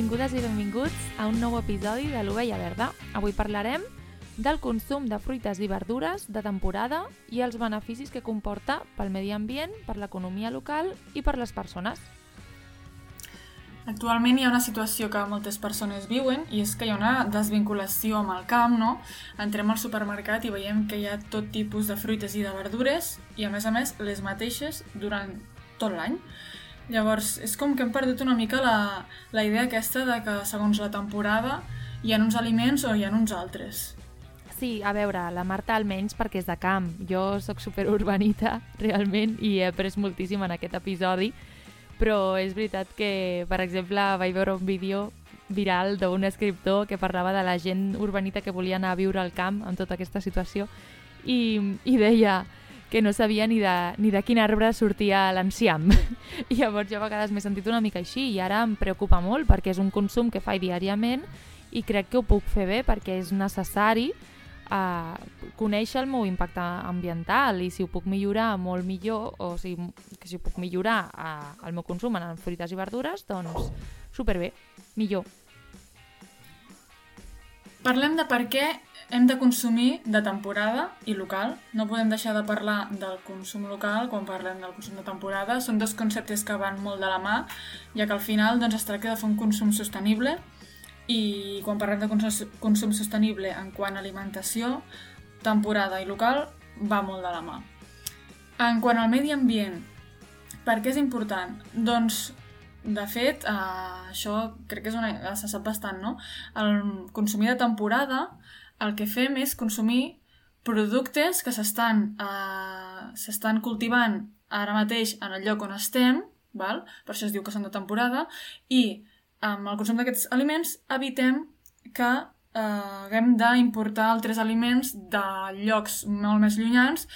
Benvingudes i benvinguts a un nou episodi de l'Ovella Verda. Avui parlarem del consum de fruites i verdures de temporada i els beneficis que comporta pel medi ambient, per l'economia local i per les persones. Actualment hi ha una situació que moltes persones viuen i és que hi ha una desvinculació amb el camp, no? Entrem al supermercat i veiem que hi ha tot tipus de fruites i de verdures i a més a més les mateixes durant tot l'any. Llavors, és com que hem perdut una mica la, la idea aquesta de que segons la temporada hi ha uns aliments o hi ha uns altres. Sí, a veure, la Marta almenys perquè és de camp. Jo sóc superurbanita, realment, i he après moltíssim en aquest episodi, però és veritat que, per exemple, vaig veure un vídeo viral d'un escriptor que parlava de la gent urbanita que volia anar a viure al camp amb tota aquesta situació i, i deia que no sabia ni de, ni de quin arbre sortia l'enciam. I llavors jo a vegades m'he sentit una mica així i ara em preocupa molt perquè és un consum que faig diàriament i crec que ho puc fer bé perquè és necessari uh, conèixer el meu impacte ambiental i si ho puc millorar molt millor o si, que si ho puc millorar uh, el meu consum en fruites i verdures, doncs superbé, millor. Parlem de per què hem de consumir de temporada i local. No podem deixar de parlar del consum local quan parlem del consum de temporada. Són dos conceptes que van molt de la mà, ja que al final doncs, es tracta de fer un consum sostenible i quan parlem de consum, consum sostenible en quant a alimentació, temporada i local va molt de la mà. En quant al medi ambient, per què és important? Doncs de fet, eh, això crec que és una, se sap bastant, no? El consumir de temporada, el que fem és consumir productes que s'estan eh, cultivant ara mateix en el lloc on estem, val? per això es diu que són de temporada, i amb el consum d'aquests aliments evitem que eh, haguem d'importar altres aliments de llocs molt més llunyans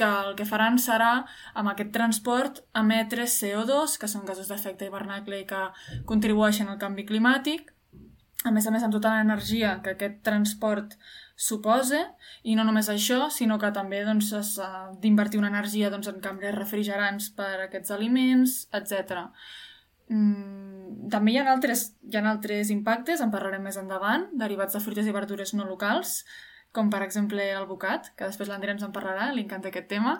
que el que faran serà, amb aquest transport, emetre CO2, que són gasos d'efecte hivernacle i que contribueixen al canvi climàtic, a més a més amb tota l'energia que aquest transport suposa, i no només això, sinó que també doncs, s'ha d'invertir una energia doncs, en cambres refrigerants per a aquests aliments, etc. Mm, també hi ha, altres, hi ha altres impactes, en parlarem més endavant, derivats de fruites i verdures no locals, com per exemple el bocat, que després l'Andrea ens en parlarà, li encanta aquest tema,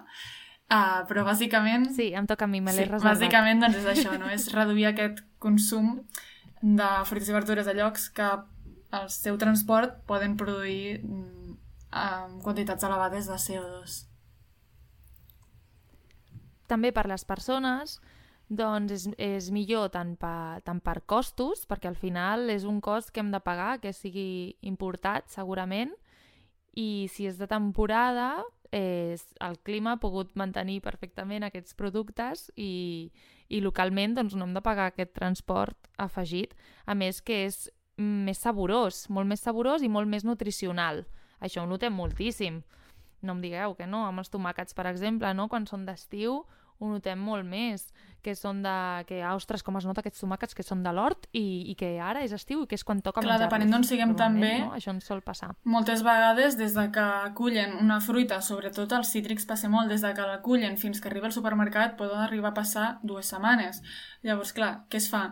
uh, però bàsicament... Sí, em toca a mi, me l'he sí, reservat. Bàsicament doncs és això, no? és reduir aquest consum de fruites i verdures a llocs que el seu transport poden produir um, quantitats elevades de CO2. També per les persones, doncs és, és millor tant, pa, tant per costos, perquè al final és un cost que hem de pagar, que sigui importat segurament, i si és de temporada, eh, el clima ha pogut mantenir perfectament aquests productes i, i localment doncs, no hem de pagar aquest transport afegit. A més que és més saborós, molt més saborós i molt més nutricional. Això ho notem moltíssim. No em digueu que no, amb els tomàquets, per exemple, no? quan són d'estiu, ho notem molt més, que són de... que, ostres, com es nota aquests tomàquets que són de l'hort i, i que ara és estiu i que és quan toca Clar, depenent d'on siguem també, no? això ens sol passar. Moltes vegades, des de que acullen una fruita, sobretot els cítrics passa molt, des de que l'acullen fins que arriba al supermercat poden arribar a passar dues setmanes. Llavors, clar, què es fa?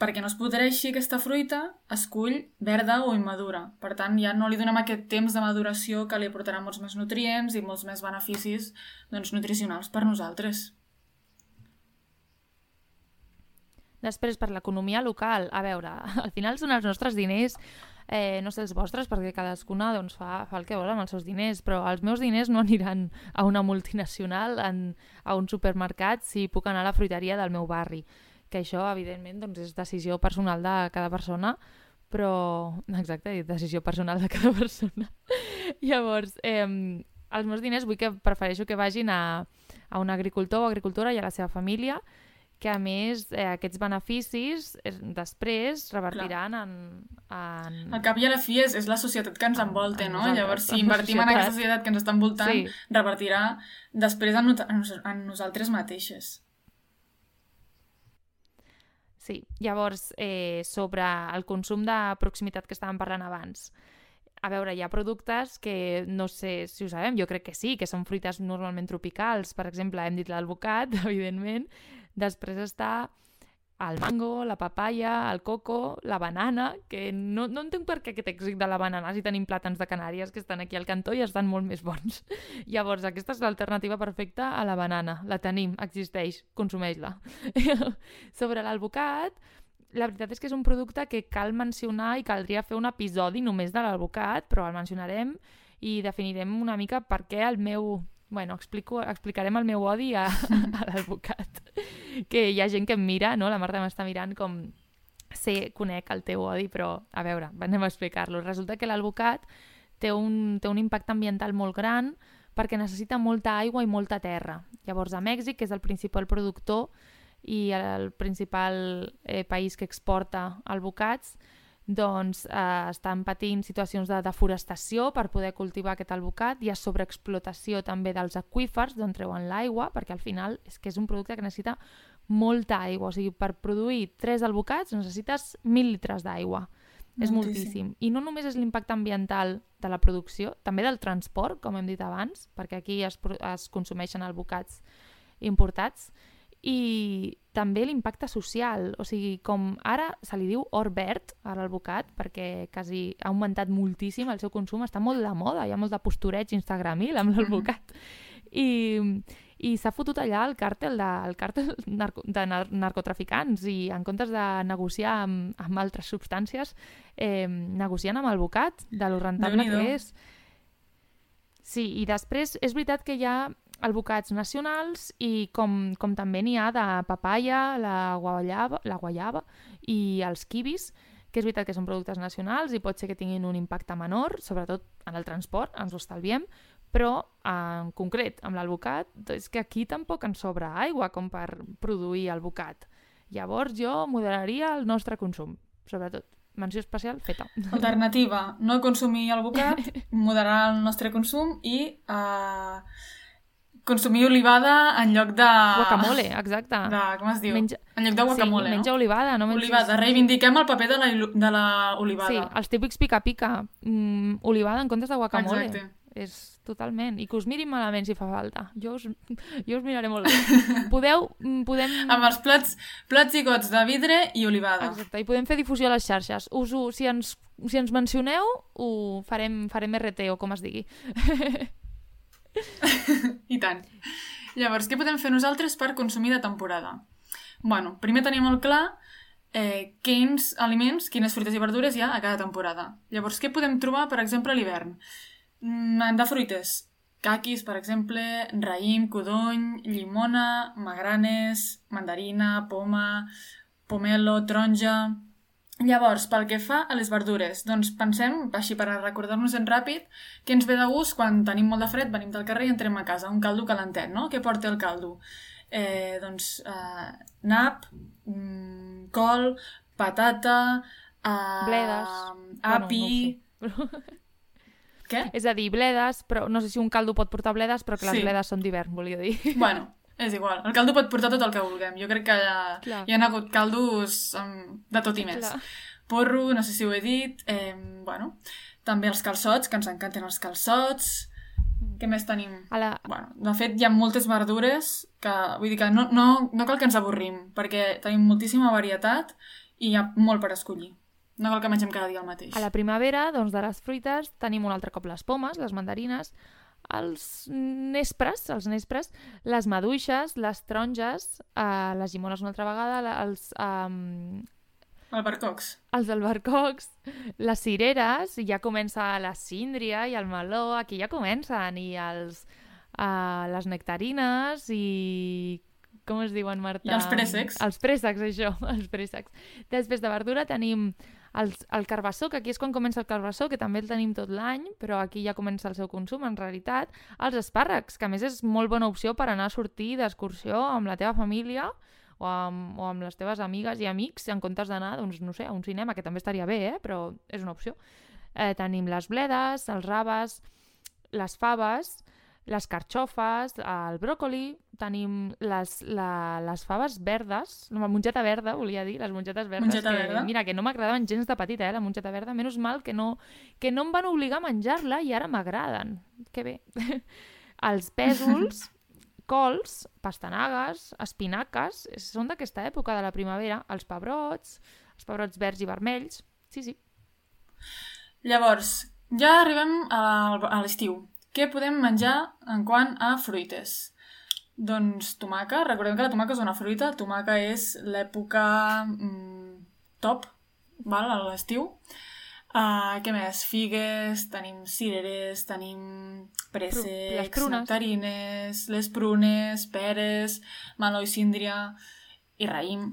perquè no es podreixi aquesta fruita, es cull verda o immadura. Per tant, ja no li donem aquest temps de maduració que li aportarà molts més nutrients i molts més beneficis doncs, nutricionals per nosaltres. Després, per l'economia local, a veure, al final són els nostres diners, eh, no sé els vostres, perquè cadascuna doncs, fa, fa el que vol amb els seus diners, però els meus diners no aniran a una multinacional, en, a un supermercat, si puc anar a la fruiteria del meu barri. Que això, evidentment, doncs, és decisió personal de cada persona, però... Exacte, decisió personal de cada persona. Llavors, eh, els meus diners vull que prefereixo que vagin a, a un agricultor o agricultora i a la seva família, que a més eh, aquests beneficis eh, després revertiran en, en... Al cap i a la fi és, és la societat que ens envolta, no? Exacte, Llavors, si invertim en aquesta societat que ens està envoltant, sí. revertirà després en, en, en nosaltres mateixes. Sí, llavors, eh, sobre el consum de proximitat que estàvem parlant abans, a veure, hi ha productes que no sé si ho sabem, jo crec que sí, que són fruites normalment tropicals. Per exemple, hem dit l'alvocat, evidentment, Després està el mango, la papaya, el coco, la banana, que no, no entenc per què aquest èxit de la banana si tenim plàtans de Canàries que estan aquí al cantó i estan molt més bons. Llavors, aquesta és l'alternativa perfecta a la banana. La tenim, existeix, consumeix-la. Sobre l'alvocat, la veritat és que és un producte que cal mencionar i caldria fer un episodi només de l'alvocat, però el mencionarem i definirem una mica per què el meu... Bueno, explico, explicarem el meu odi a, a l'alvocat. Que hi ha gent que em mira, no? La Marta m'està mirant com... Sé, conec el teu odi, però a veure, anem a explicar-lo. Resulta que l'alvocat té, un, té un impacte ambiental molt gran perquè necessita molta aigua i molta terra. Llavors, a Mèxic, que és el principal productor, i el principal eh, país que exporta albocats, doncs eh, estan patint situacions de deforestació per poder cultivar aquest albocat. Hi ha sobreexplotació també dels aquífers d'on treuen l'aigua, perquè al final és que és un producte que necessita molta aigua. O sigui, per produir tres albocats necessites mil litres d'aigua. És moltíssim. I no només és l'impacte ambiental de la producció, també del transport, com hem dit abans, perquè aquí es, es consumeixen albocats importats, i també l'impacte social, o sigui, com ara se li diu or verd a l'alvocat, perquè quasi ha augmentat moltíssim el seu consum, està molt de moda, hi ha molt de postureig instagramil amb l'alvocat. I, i s'ha fotut allà el càrtel de, el càrtel narco, de nar narcotraficants i en comptes de negociar amb, amb altres substàncies, eh, negociant amb l'alvocat de lo rentable que és. Sí, i després és veritat que hi ha albocats nacionals i com, com també n'hi ha de papaya, la guayaba, la guayaba i els kiwis, que és veritat que són productes nacionals i pot ser que tinguin un impacte menor, sobretot en el transport, ens ho estalviem, però en concret amb l'alvocat és que aquí tampoc ens sobra aigua com per produir alvocat. Llavors jo moderaria el nostre consum, sobretot. Menció especial feta. Alternativa, no consumir alvocat, moderar el nostre consum i uh, consumir olivada en lloc de... Guacamole, exacte. De, com es diu? Menja... En lloc de guacamole, sí, menja olivada, no menja... Olivada, reivindiquem el paper de la, de la olivada. Sí, els típics pica-pica. Mm, olivada en comptes de guacamole. Exacte. És totalment. I que us mirin malament si fa falta. Jo us, jo us miraré molt bé. Podeu... Mm, podem... Amb els plats, plats i gots de vidre i olivada. Exacte, i podem fer difusió a les xarxes. Us ho, si, ens, si ens mencioneu, ho farem, farem RT o com es digui. I tant. Llavors, què podem fer nosaltres per consumir de temporada? bueno, primer tenim molt clar eh, quins aliments, quines fruites i verdures hi ha a cada temporada. Llavors, què podem trobar, per exemple, a l'hivern? Mm, de fruites, caquis, per exemple, raïm, codony, llimona, magranes, mandarina, poma, pomelo, taronja... Llavors, pel que fa a les verdures, doncs pensem, així per recordar-nos en ràpid, que ens ve de gust quan tenim molt de fred, venim del carrer i entrem a casa, un caldo calentet, no? Què porta el caldo? Eh, doncs eh, nap, mm, col, patata, eh, bledes, api... Bueno, no Què? És a dir, bledes, però no sé si un caldo pot portar bledes, però que les sí. bledes són d'hivern, volia dir. Bueno, és igual. El caldo pot portar tot el que vulguem. Jo crec que hi, hi ha hagut caldos um, de tot i més. Clar. Porro, no sé si ho he dit. Eh, bueno, també els calçots, que ens encanten els calçots. Què més tenim? A la... bueno, de fet, hi ha moltes verdures que... Vull dir que no, no, no cal que ens avorrim, perquè tenim moltíssima varietat i hi ha molt per escollir. No cal que mengem cada dia el mateix. A la primavera, doncs, de les fruites, tenim un altre cop les pomes, les mandarines, els nespres, els nespres, les maduixes, les taronges, eh, les llimones una altra vegada, els... Eh, Albercocs. Els albercocs, les cireres, ja comença la síndria i el meló, aquí ja comencen, i els, uh, les nectarines i... Com es diuen, Marta? I els préssecs. Els préssecs, això, els préssecs. Després de verdura tenim el, el carbassó, que aquí és quan comença el carbassó, que també el tenim tot l'any, però aquí ja comença el seu consum, en realitat. Els espàrrecs, que a més és molt bona opció per anar a sortir d'excursió amb la teva família o amb, o amb les teves amigues i amics, en comptes d'anar, doncs, no sé, a un cinema, que també estaria bé, eh? però és una opció. Eh, tenim les bledes, els raves, les faves, les carxofes, el bròcoli, tenim les, la, les faves verdes, la mongeta verda, volia dir, les mongetes verdes. Mongeta que, verda? Mira, que no m'agradaven gens de petita, eh, la mongeta verda. Menys mal que no, que no em van obligar a menjar-la i ara m'agraden. Que bé. Els pèsols, cols, pastanagues, espinaques, són d'aquesta època de la primavera, els pebrots, els pebrots verds i vermells, sí, sí. Llavors, ja arribem a, l'estiu. Què podem menjar en quant a fruites? Doncs tomaca, recordem que la tomaca és una fruita, tomaca és l'època mm, top, val, a l'estiu. Uh, què més? Figues, tenim cireres, tenim préssecs, nectarines, les prunes, peres, meló i síndria i raïm.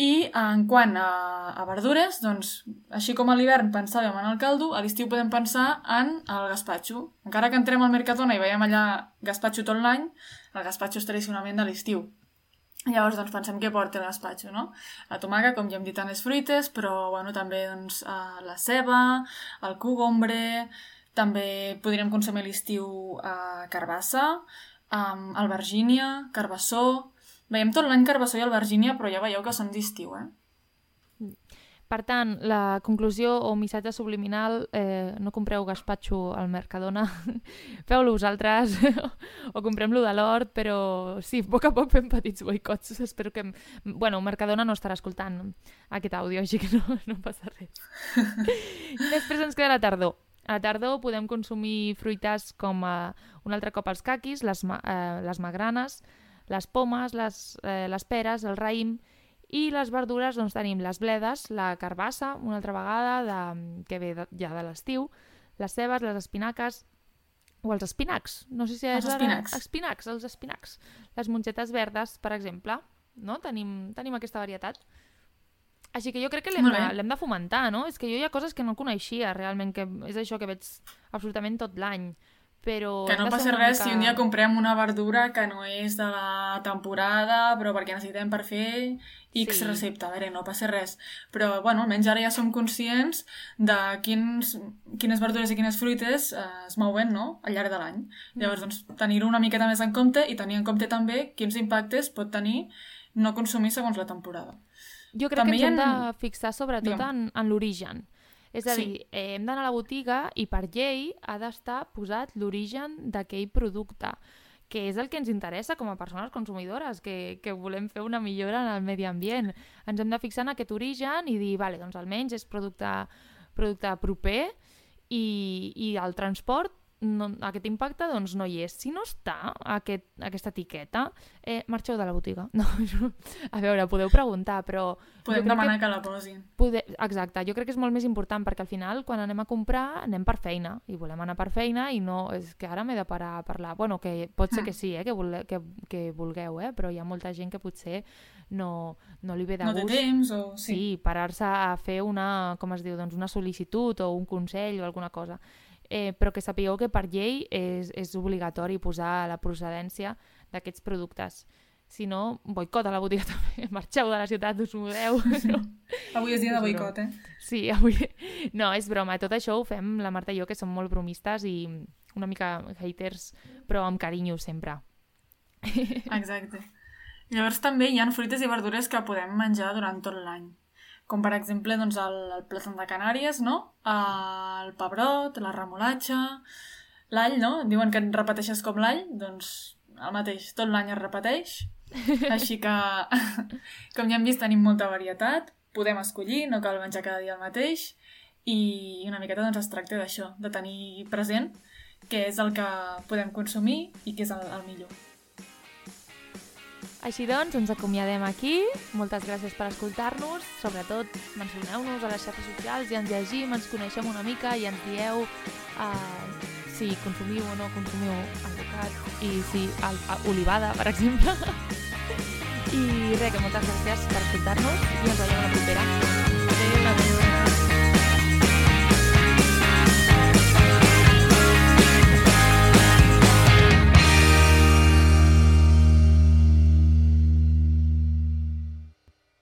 I en quant a, a verdures, doncs, així com a l'hivern pensàvem en el caldo, a l'estiu podem pensar en el gaspatxo. Encara que entrem al Mercadona i veiem allà gaspatxo tot l'any, el gaspatxo és tradicionalment de l'estiu. Llavors, doncs, pensem què porta el gaspatxo, no? La tomaca, com ja hem dit, en les fruites, però, bueno, també, doncs, eh, la ceba, el cogombre, també podríem consumir a l'estiu eh, carbassa, eh, albergínia, carbassó, Veiem tot l'any Carbassó i Albergínia, però ja veieu que són d'estiu, eh? Per tant, la conclusió o missatge subliminal, eh, no compreu gaspatxo al Mercadona, feu-lo vosaltres o comprem-lo de l'hort, però sí, a poc a poc fem petits boicots. Espero que... Bueno, Mercadona no estarà escoltant aquest àudio, així que no, no passa res. Després ens queda la tardor. A la tardor podem consumir fruites com eh, un altre cop els caquis, les, eh, les magranes, les pomes, les, eh, les peres, el raïm i les verdures doncs tenim les bledes, la carbassa, una altra vegada, de, que ve de, ja de l'estiu, les cebes, les espinaques o els espinacs. No sé si és els espinacs. Espinacs, els espinacs. Les mongetes verdes, per exemple. No? Tenim, tenim aquesta varietat. Així que jo crec que l'hem de, de fomentar, no? És que jo hi ha coses que no coneixia realment, que és això que veig absolutament tot l'any però... Que no passa res mica... si un dia comprem una verdura que no és de la temporada, però perquè necessitem per fer X sí. recepta. A veure, no passa res. Però, bueno, almenys ara ja som conscients de quins, quines verdures i quines fruites eh, es mouen, no?, al llarg de l'any. Mm. Llavors, doncs, tenir-ho una miqueta més en compte i tenir en compte també quins impactes pot tenir no consumir segons la temporada. Jo crec també que ens hem de fixar sobretot Digue'm. en, en l'origen és a sí. dir, eh, hem d'anar a la botiga i per llei ha d'estar posat l'origen d'aquell producte que és el que ens interessa com a persones consumidores, que, que volem fer una millora en el medi ambient. Ens hem de fixar en aquest origen i dir, vale, doncs almenys és producte, producte proper i, i el transport no, aquest impacte doncs no hi és. Si no està aquest, aquesta etiqueta, eh, marxeu de la botiga. No, a veure, podeu preguntar, però... Podem demanar que, que la posin. Pode... Exacte, jo crec que és molt més important perquè al final quan anem a comprar anem per feina i volem anar per feina i no... És que ara m'he de parar a parlar. Bueno, que pot ser mm. que sí, eh, que, vole... que, que vulgueu, eh, però hi ha molta gent que potser no, no li ve de no gust. No té temps o... Sí, sí parar-se a fer una, com es diu, doncs una sol·licitud o un consell o alguna cosa eh, però que sapigueu que per llei és, és obligatori posar la procedència d'aquests productes. Si no, boicot a la botiga també. Marxeu de la ciutat, us mudeu. No? avui és dia de boicot, eh? Sí, avui... No, és broma. Tot això ho fem la Marta i jo, que som molt bromistes i una mica haters, però amb carinyo sempre. Exacte. Llavors també hi ha fruites i verdures que podem menjar durant tot l'any com per exemple doncs, el, el plàtan de Canàries, no? el pebrot, la remolatxa, l'all, no? Diuen que et repeteixes com l'all, doncs el mateix, tot l'any es repeteix. Així que, com ja hem vist, tenim molta varietat, podem escollir, no cal menjar cada dia el mateix, i una miqueta doncs, es tracta d'això, de tenir present què és el que podem consumir i què és el, el millor. Així doncs, ens acomiadem aquí. Moltes gràcies per escoltar-nos. Sobretot, mencioneu-nos a les xarxes socials i ens llegim, ens coneixem una mica i ens dieu uh, si consumiu o no consumiu alvocat i si el, el, olivada, per exemple. I res, que moltes gràcies per escoltar-nos i ens veiem a la propera.